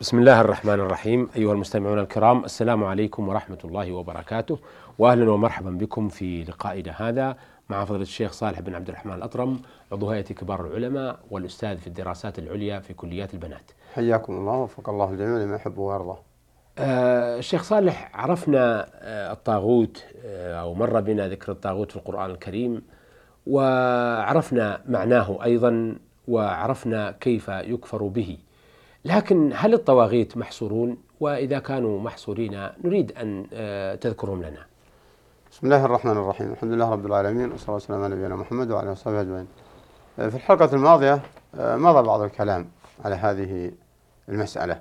بسم الله الرحمن الرحيم. أيها المستمعون الكرام السلام عليكم ورحمة الله وبركاته. وأهلا ومرحبا بكم في لقائنا هذا مع فضيلة الشيخ صالح بن عبد الرحمن الأطرم عضو هيئة كبار العلماء والأستاذ في الدراسات العليا في كليات البنات. حياكم الله وفق الله الجميع لما يحب ويرضى. آه الشيخ صالح عرفنا آه الطاغوت آه أو مر بنا ذكر الطاغوت في القرآن الكريم وعرفنا معناه أيضا وعرفنا كيف يكفر به. لكن هل الطواغيت محصورون؟ وإذا كانوا محصورين نريد أن آه، تذكرهم لنا. بسم الله الرحمن الرحيم. الحمد لله رب العالمين والصلاة والسلام على نبينا محمد وعلى وصحبه أجمعين. آه، في الحلقة الماضية آه، مضى بعض الكلام على هذه المسألة.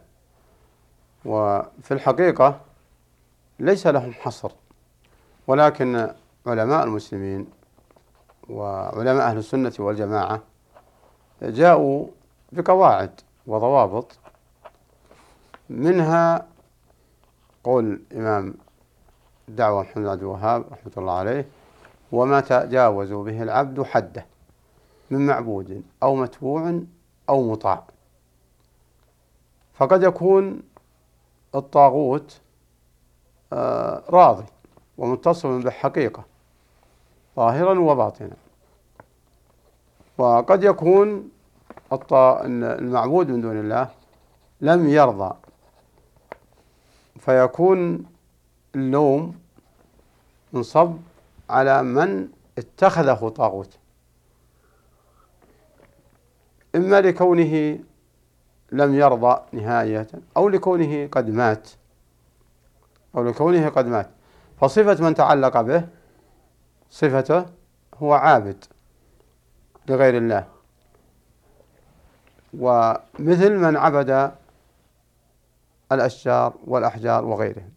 وفي الحقيقة ليس لهم حصر ولكن علماء المسلمين وعلماء أهل السنة والجماعة جاءوا بقواعد وضوابط. منها قول إمام الدعوة محمد عبد الوهاب رحمة الله عليه وما تجاوز به العبد حده من معبود أو متبوع أو مطاع. فقد يكون الطاغوت آه، راضي ومتصف بالحقيقة ظاهرا وباطنا. وقد يكون المعبود من دون الله لم يرضى. فيكون اللوم منصب على من اتخذه طاغوت. إما لكونه لم يرضى نهاية أو لكونه قد مات أو لكونه قد مات. فصفة من تعلق به صفته هو عابد لغير الله. ومثل من عبد الأشجار والأحجار وغيرهم.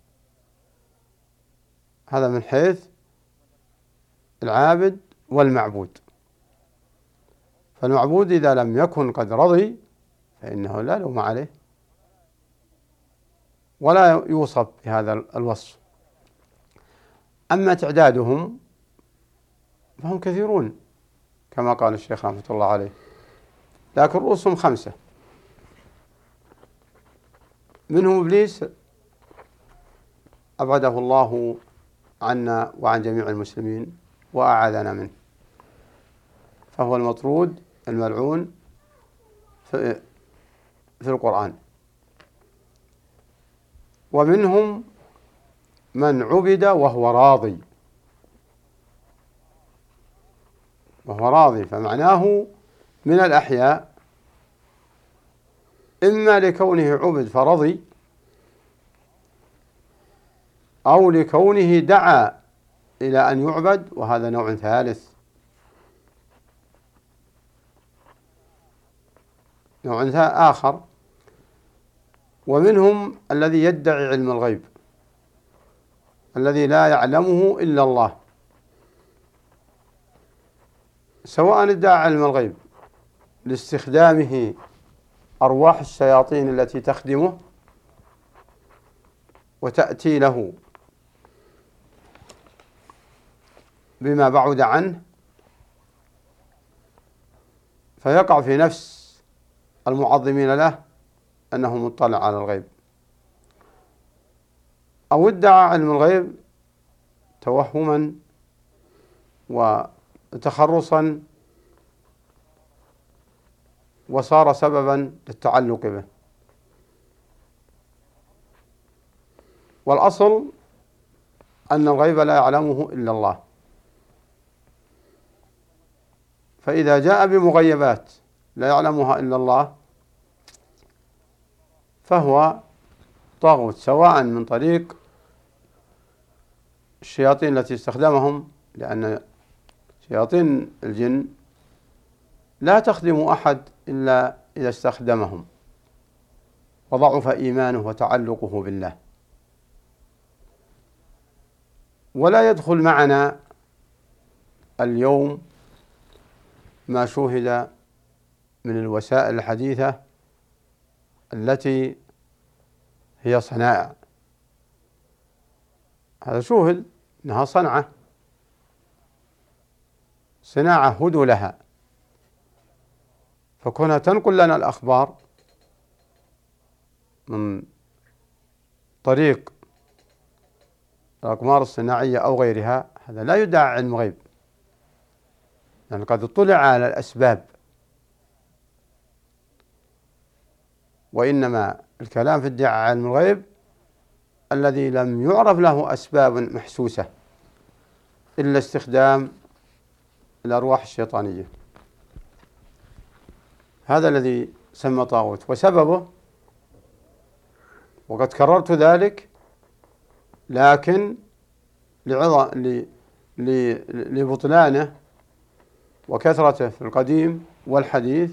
هذا من حيث العابد والمعبود. فالمعبود إذا لم يكن قد رضي فإنه لا لوم عليه ولا يوصف بهذا الوصف. أما تعدادهم فهم كثيرون كما قال الشيخ رحمة الله عليه. لكن رؤوسهم خمسة. منهم إبليس أبعده الله عنا وعن جميع المسلمين وأعاذنا منه. فهو المطرود الملعون في, في القرآن. ومنهم من عبد وهو راضي. وهو راضي فمعناه من الأحياء. إما لكونه عبد فرضي أو لكونه دعا إلى أن يعبد وهذا نوع ثالث. نوع آخر. ومنهم الذي يدعي علم الغيب الذي لا يعلمه إلا الله. سواء ادعى علم الغيب لاستخدامه أرواح الشياطين التي تخدمه وتأتي له بما بعد عنه فيقع في نفس المعظمين له أنه مطلع على الغيب. أو ادعى علم الغيب توهما وتخرصا وصار سببا للتعلق به. والأصل أن الغيب لا يعلمه إلا الله. فإذا جاء بمغيبات لا يعلمها إلا الله فهو طاغوت سواء من طريق الشياطين التي استخدمهم لأن شياطين الجن لا تخدم أحد إلا إذا استخدمهم وضعف إيمانه وتعلقه بالله. ولا يدخل معنا اليوم ما شوهد من الوسائل الحديثة التي هي صنائع هذا شوهد إنها صنعة. صناعة هدوا لها فكونها تنقل لنا الأخبار من طريق الأقمار الصناعية أو غيرها هذا لا يدعى علم غيب يعني قد اطلع على الأسباب. وإنما الكلام في ادعاء علم الغيب الذي لم يعرف له أسباب محسوسة إلا استخدام الأرواح الشيطانية. هذا الذي سمى طاغوت. وسببه وقد كررت ذلك لكن لعظم لبطلانه وكثرته في القديم والحديث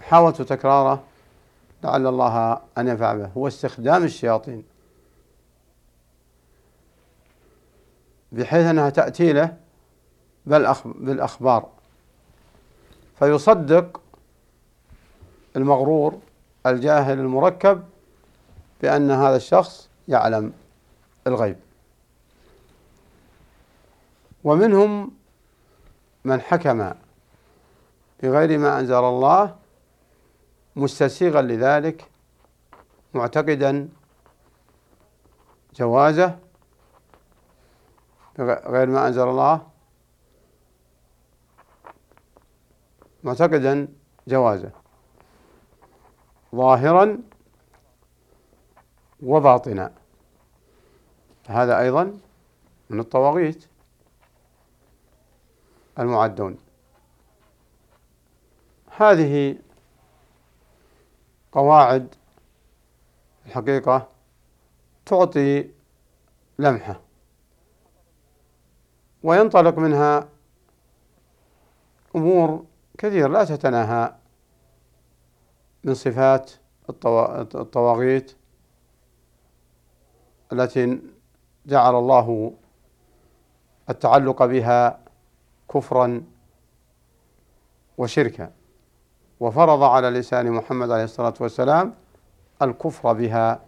حاولت تكراره لعل الله أن ينفع به. هو استخدام الشياطين. بحيث أنها تأتي له بالأخبار. فيصدق المغرور الجاهل المركب بأن هذا الشخص يعلم الغيب. ومنهم من حكم بغير ما أنزل الله مستسيغا لذلك معتقدا جوازه غير ما أنزل الله معتقدا جوازه. ظاهرا وباطنا. هذا أيضا من الطواغيت المعدون. هذه قواعد الحقيقة تعطي لمحة وينطلق منها أمور كثيرة لا تتناهى من صفات الطواغيت التي جعل الله التعلق بها كفرا وشركا. وفرض على لسان محمد عليه الصلاة والسلام الكفر بها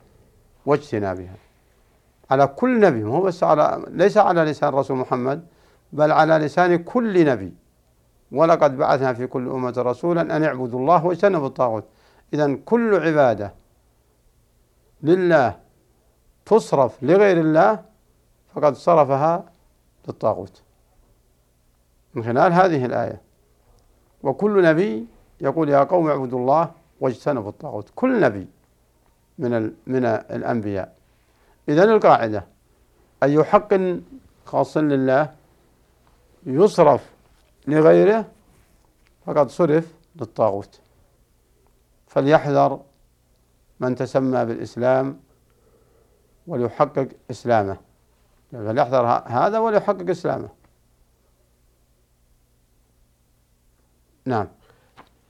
واجتنابها. على كل نبي هو بس على ليس على لسان رسول محمد بل على لسان كل نبي. ولقد بعثنا في كل أمة رسولا أن اعبدوا الله واجتنبوا الطاغوت. إذا كل عبادة لله تصرف لغير الله فقد صرفها للطاغوت. من خلال هذه الآية وكل نبي يقول يا قوم اعبدوا الله واجتنبوا الطاغوت. كل نبي من من الأنبياء. إذا القاعدة أي حق خاص لله يصرف لغيره فقد صرف للطاغوت. فليحذر من تسمى بالإسلام وليحقق إسلامه. فليحذر هذا وليحقق إسلامه. نعم.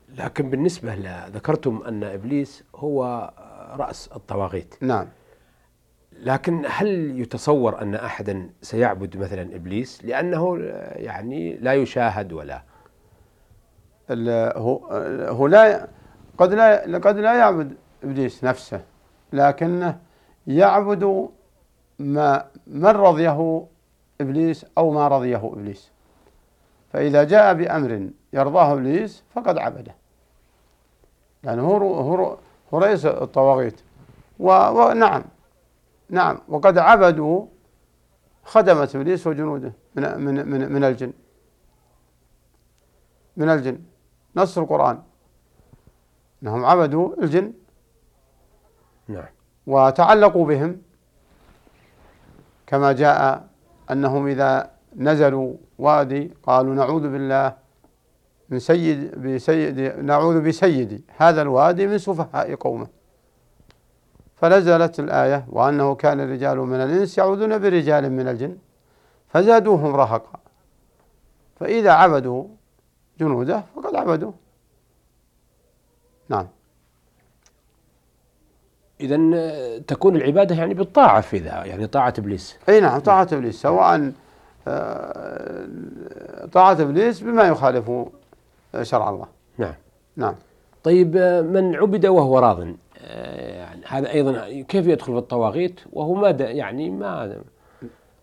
لكن بالنسبة ذكرتم أن إبليس هو رأس الطواغيت. نعم. لكن هل يتصور أن أحدا سيعبد مثلا إبليس؟ لأنه يعني لا يشاهد ولا. هو هو لا قد لا قد لا يعبد إبليس نفسه لكنه يعبد ما من رضيه إبليس أو ما رضيه إبليس. فإذا جاء بأمر يرضاه إبليس فقد عبده. يعني هو هو هو رئيس الطواغيت. ونعم نعم. وقد عبدوا خدمة إبليس وجنوده من من من من الجن. من الجن. نص القرآن. أنهم عبدوا الجن. نعم. وتعلقوا بهم. كما جاء أنهم إذا نزلوا وادي قالوا نعوذ بالله من سيد بسيد نعوذ بسيدي. هذا الوادي من سفهاء قومه. فنزلت الآية وأنه كان رجال من الإنس يعوذون برجال من الجن فزادوهم رهقا. فإذا عبدوا جنوده فقد عبدوا. نعم. إذا تكون العبادة يعني بالطاعة في ذا يعني طاعة إبليس. أي نعم طاعة إبليس. سواء آه، طاعة إبليس بما يخالف شرع الله. نعم. نعم. طيب من عبد وهو راض؟ يعني هذا أيضا كيف يدخل في الطواغيت؟ وهو ما يعني ما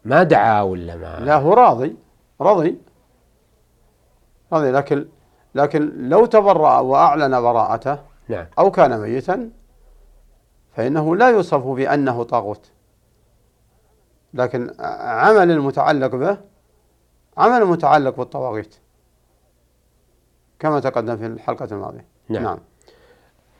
ما دعا ولا ما لا هو راضي رضي رضي لكن لكن لو تبرأ وأعلن براءته نعم. أو كان ميتا فإنه لا يوصف بأنه طاغوت. لكن عمل المتعلق به عمل متعلق بالطواغيت كما تقدم في الحلقة الماضية. نعم, نعم.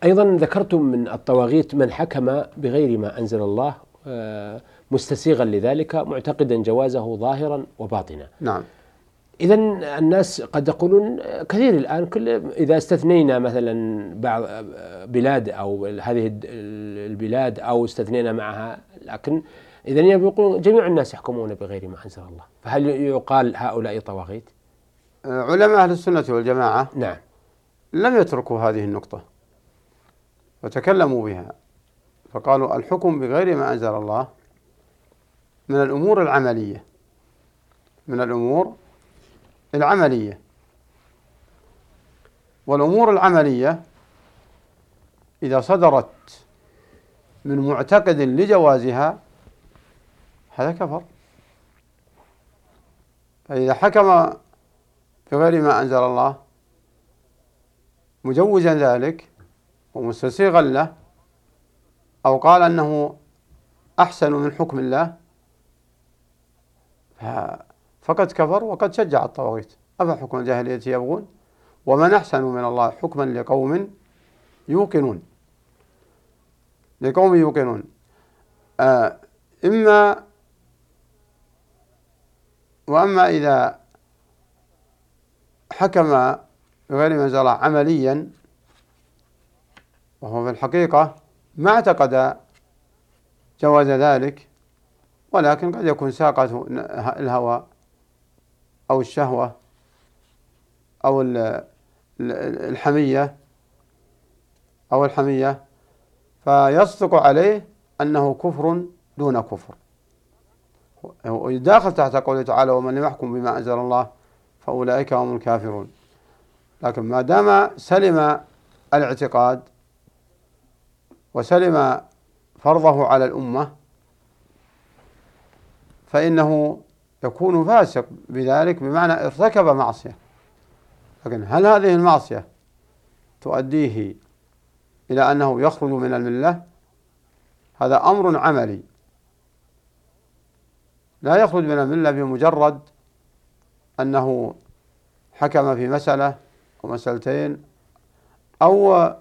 أيضا ذكرتم من الطواغيت من حكم بغير ما أنزل الله آه، مستسيغا لذلك معتقدا جوازه ظاهرا وباطنا. نعم. إذا الناس قد يقولون كثير الآن كل إذا استثنينا مثلا بعض بلاد أو هذه البلاد أو استثنينا معها لكن إذا يقولون جميع الناس يحكمون بغير ما أنزل الله. فهل يقال هؤلاء طواغيت؟ علماء أهل السنة والجماعة نعم. لم يتركوا هذه النقطة. وتكلموا بها. فقالوا الحكم بغير ما أنزل الله من الأمور العملية من الأمور العملية. والأمور العملية إذا صدرت من معتقد لجوازها هذا كفر. فإذا حكم بغير ما أنزل الله مجوزا ذلك ومستسيغا له أو قال أنه أحسن من حكم الله فقد كفر وقد شجع الطواغيت. أفحكم الجاهلية يبغون؟ ومن أحسن من الله حكما لقوم يوقنون. لقوم يوقنون. آه إما وأما إذا حكم بغير ما أنزل عمليا وهو في الحقيقة ما اعتقد جواز ذلك ولكن قد يكون ساقته الهوى أو الشهوة أو الحمية أو الحمية فيصدق عليه أنه كفر دون كفر. ويداخل تحت قوله تعالى ومن لم يحكم بما أنزل الله فأولئك هم الكافرون لكن ما دام سلم الاعتقاد وسلم فرضه على الأمة فإنه يكون فاسق بذلك بمعنى ارتكب معصية. لكن هل هذه المعصية تؤديه إلى أنه يخرج من الملة؟ هذا أمر عملي. لا يخرج من الملة بمجرد أنه حكم في مسألة أو مسألتين أو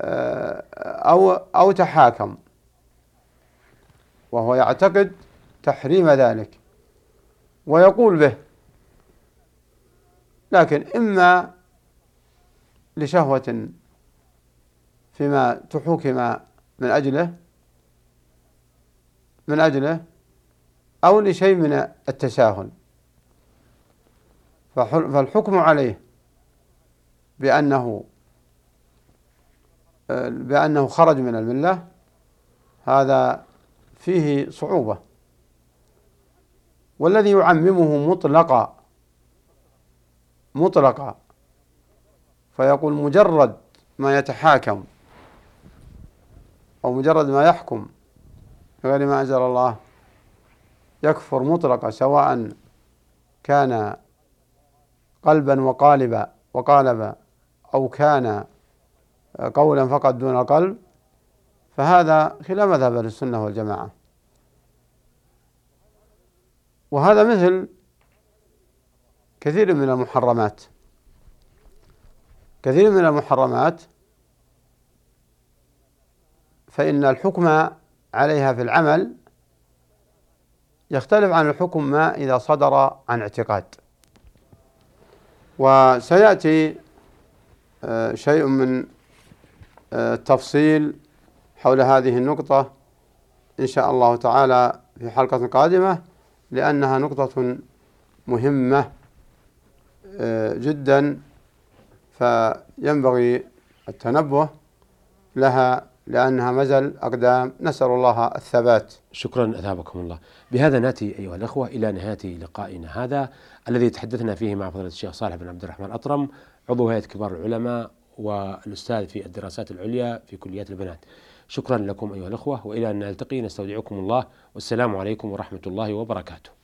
أو أو تحاكم. وهو يعتقد تحريم ذلك. ويقول به. لكن إما لشهوة فيما تحوكم من أجله من أجله أو لشيء من التساهل. فالحكم عليه بأنه بأنه خرج من الملة هذا فيه صعوبة. والذي يعممه مطلقا مطلقا فيقول مجرد ما يتحاكم أو مجرد ما يحكم بغير ما أنزل الله يكفر مطلقا سواء كان قلبا وقالبا وقالبا أو كان قولا فقط دون قلب فهذا خلاف مذهب السنة والجماعة. وهذا مثل كثير من المحرمات. كثير من المحرمات فإن الحكم عليها في العمل يختلف عن الحكم ما إذا صدر عن اعتقاد. وسيأتي آه، شيء من آه، التفصيل حول هذه النقطة إن شاء الله تعالى في حلقة قادمة لأنها نقطة مهمة آه، جدا فينبغي التنبه لها لأنها مزل أقدام. نسأل الله الثبات. شكرا أثابكم الله. بهذا نأتي أيها الأخوة إلى نهاية لقائنا هذا الذي تحدثنا فيه مع فضيلة الشيخ صالح بن عبد الرحمن الأطرم عضو هيئة كبار العلماء والأستاذ في الدراسات العليا في كليات البنات. شكرا لكم أيها الأخوة وإلى أن نلتقي. نستودعكم الله. والسلام عليكم ورحمة الله وبركاته.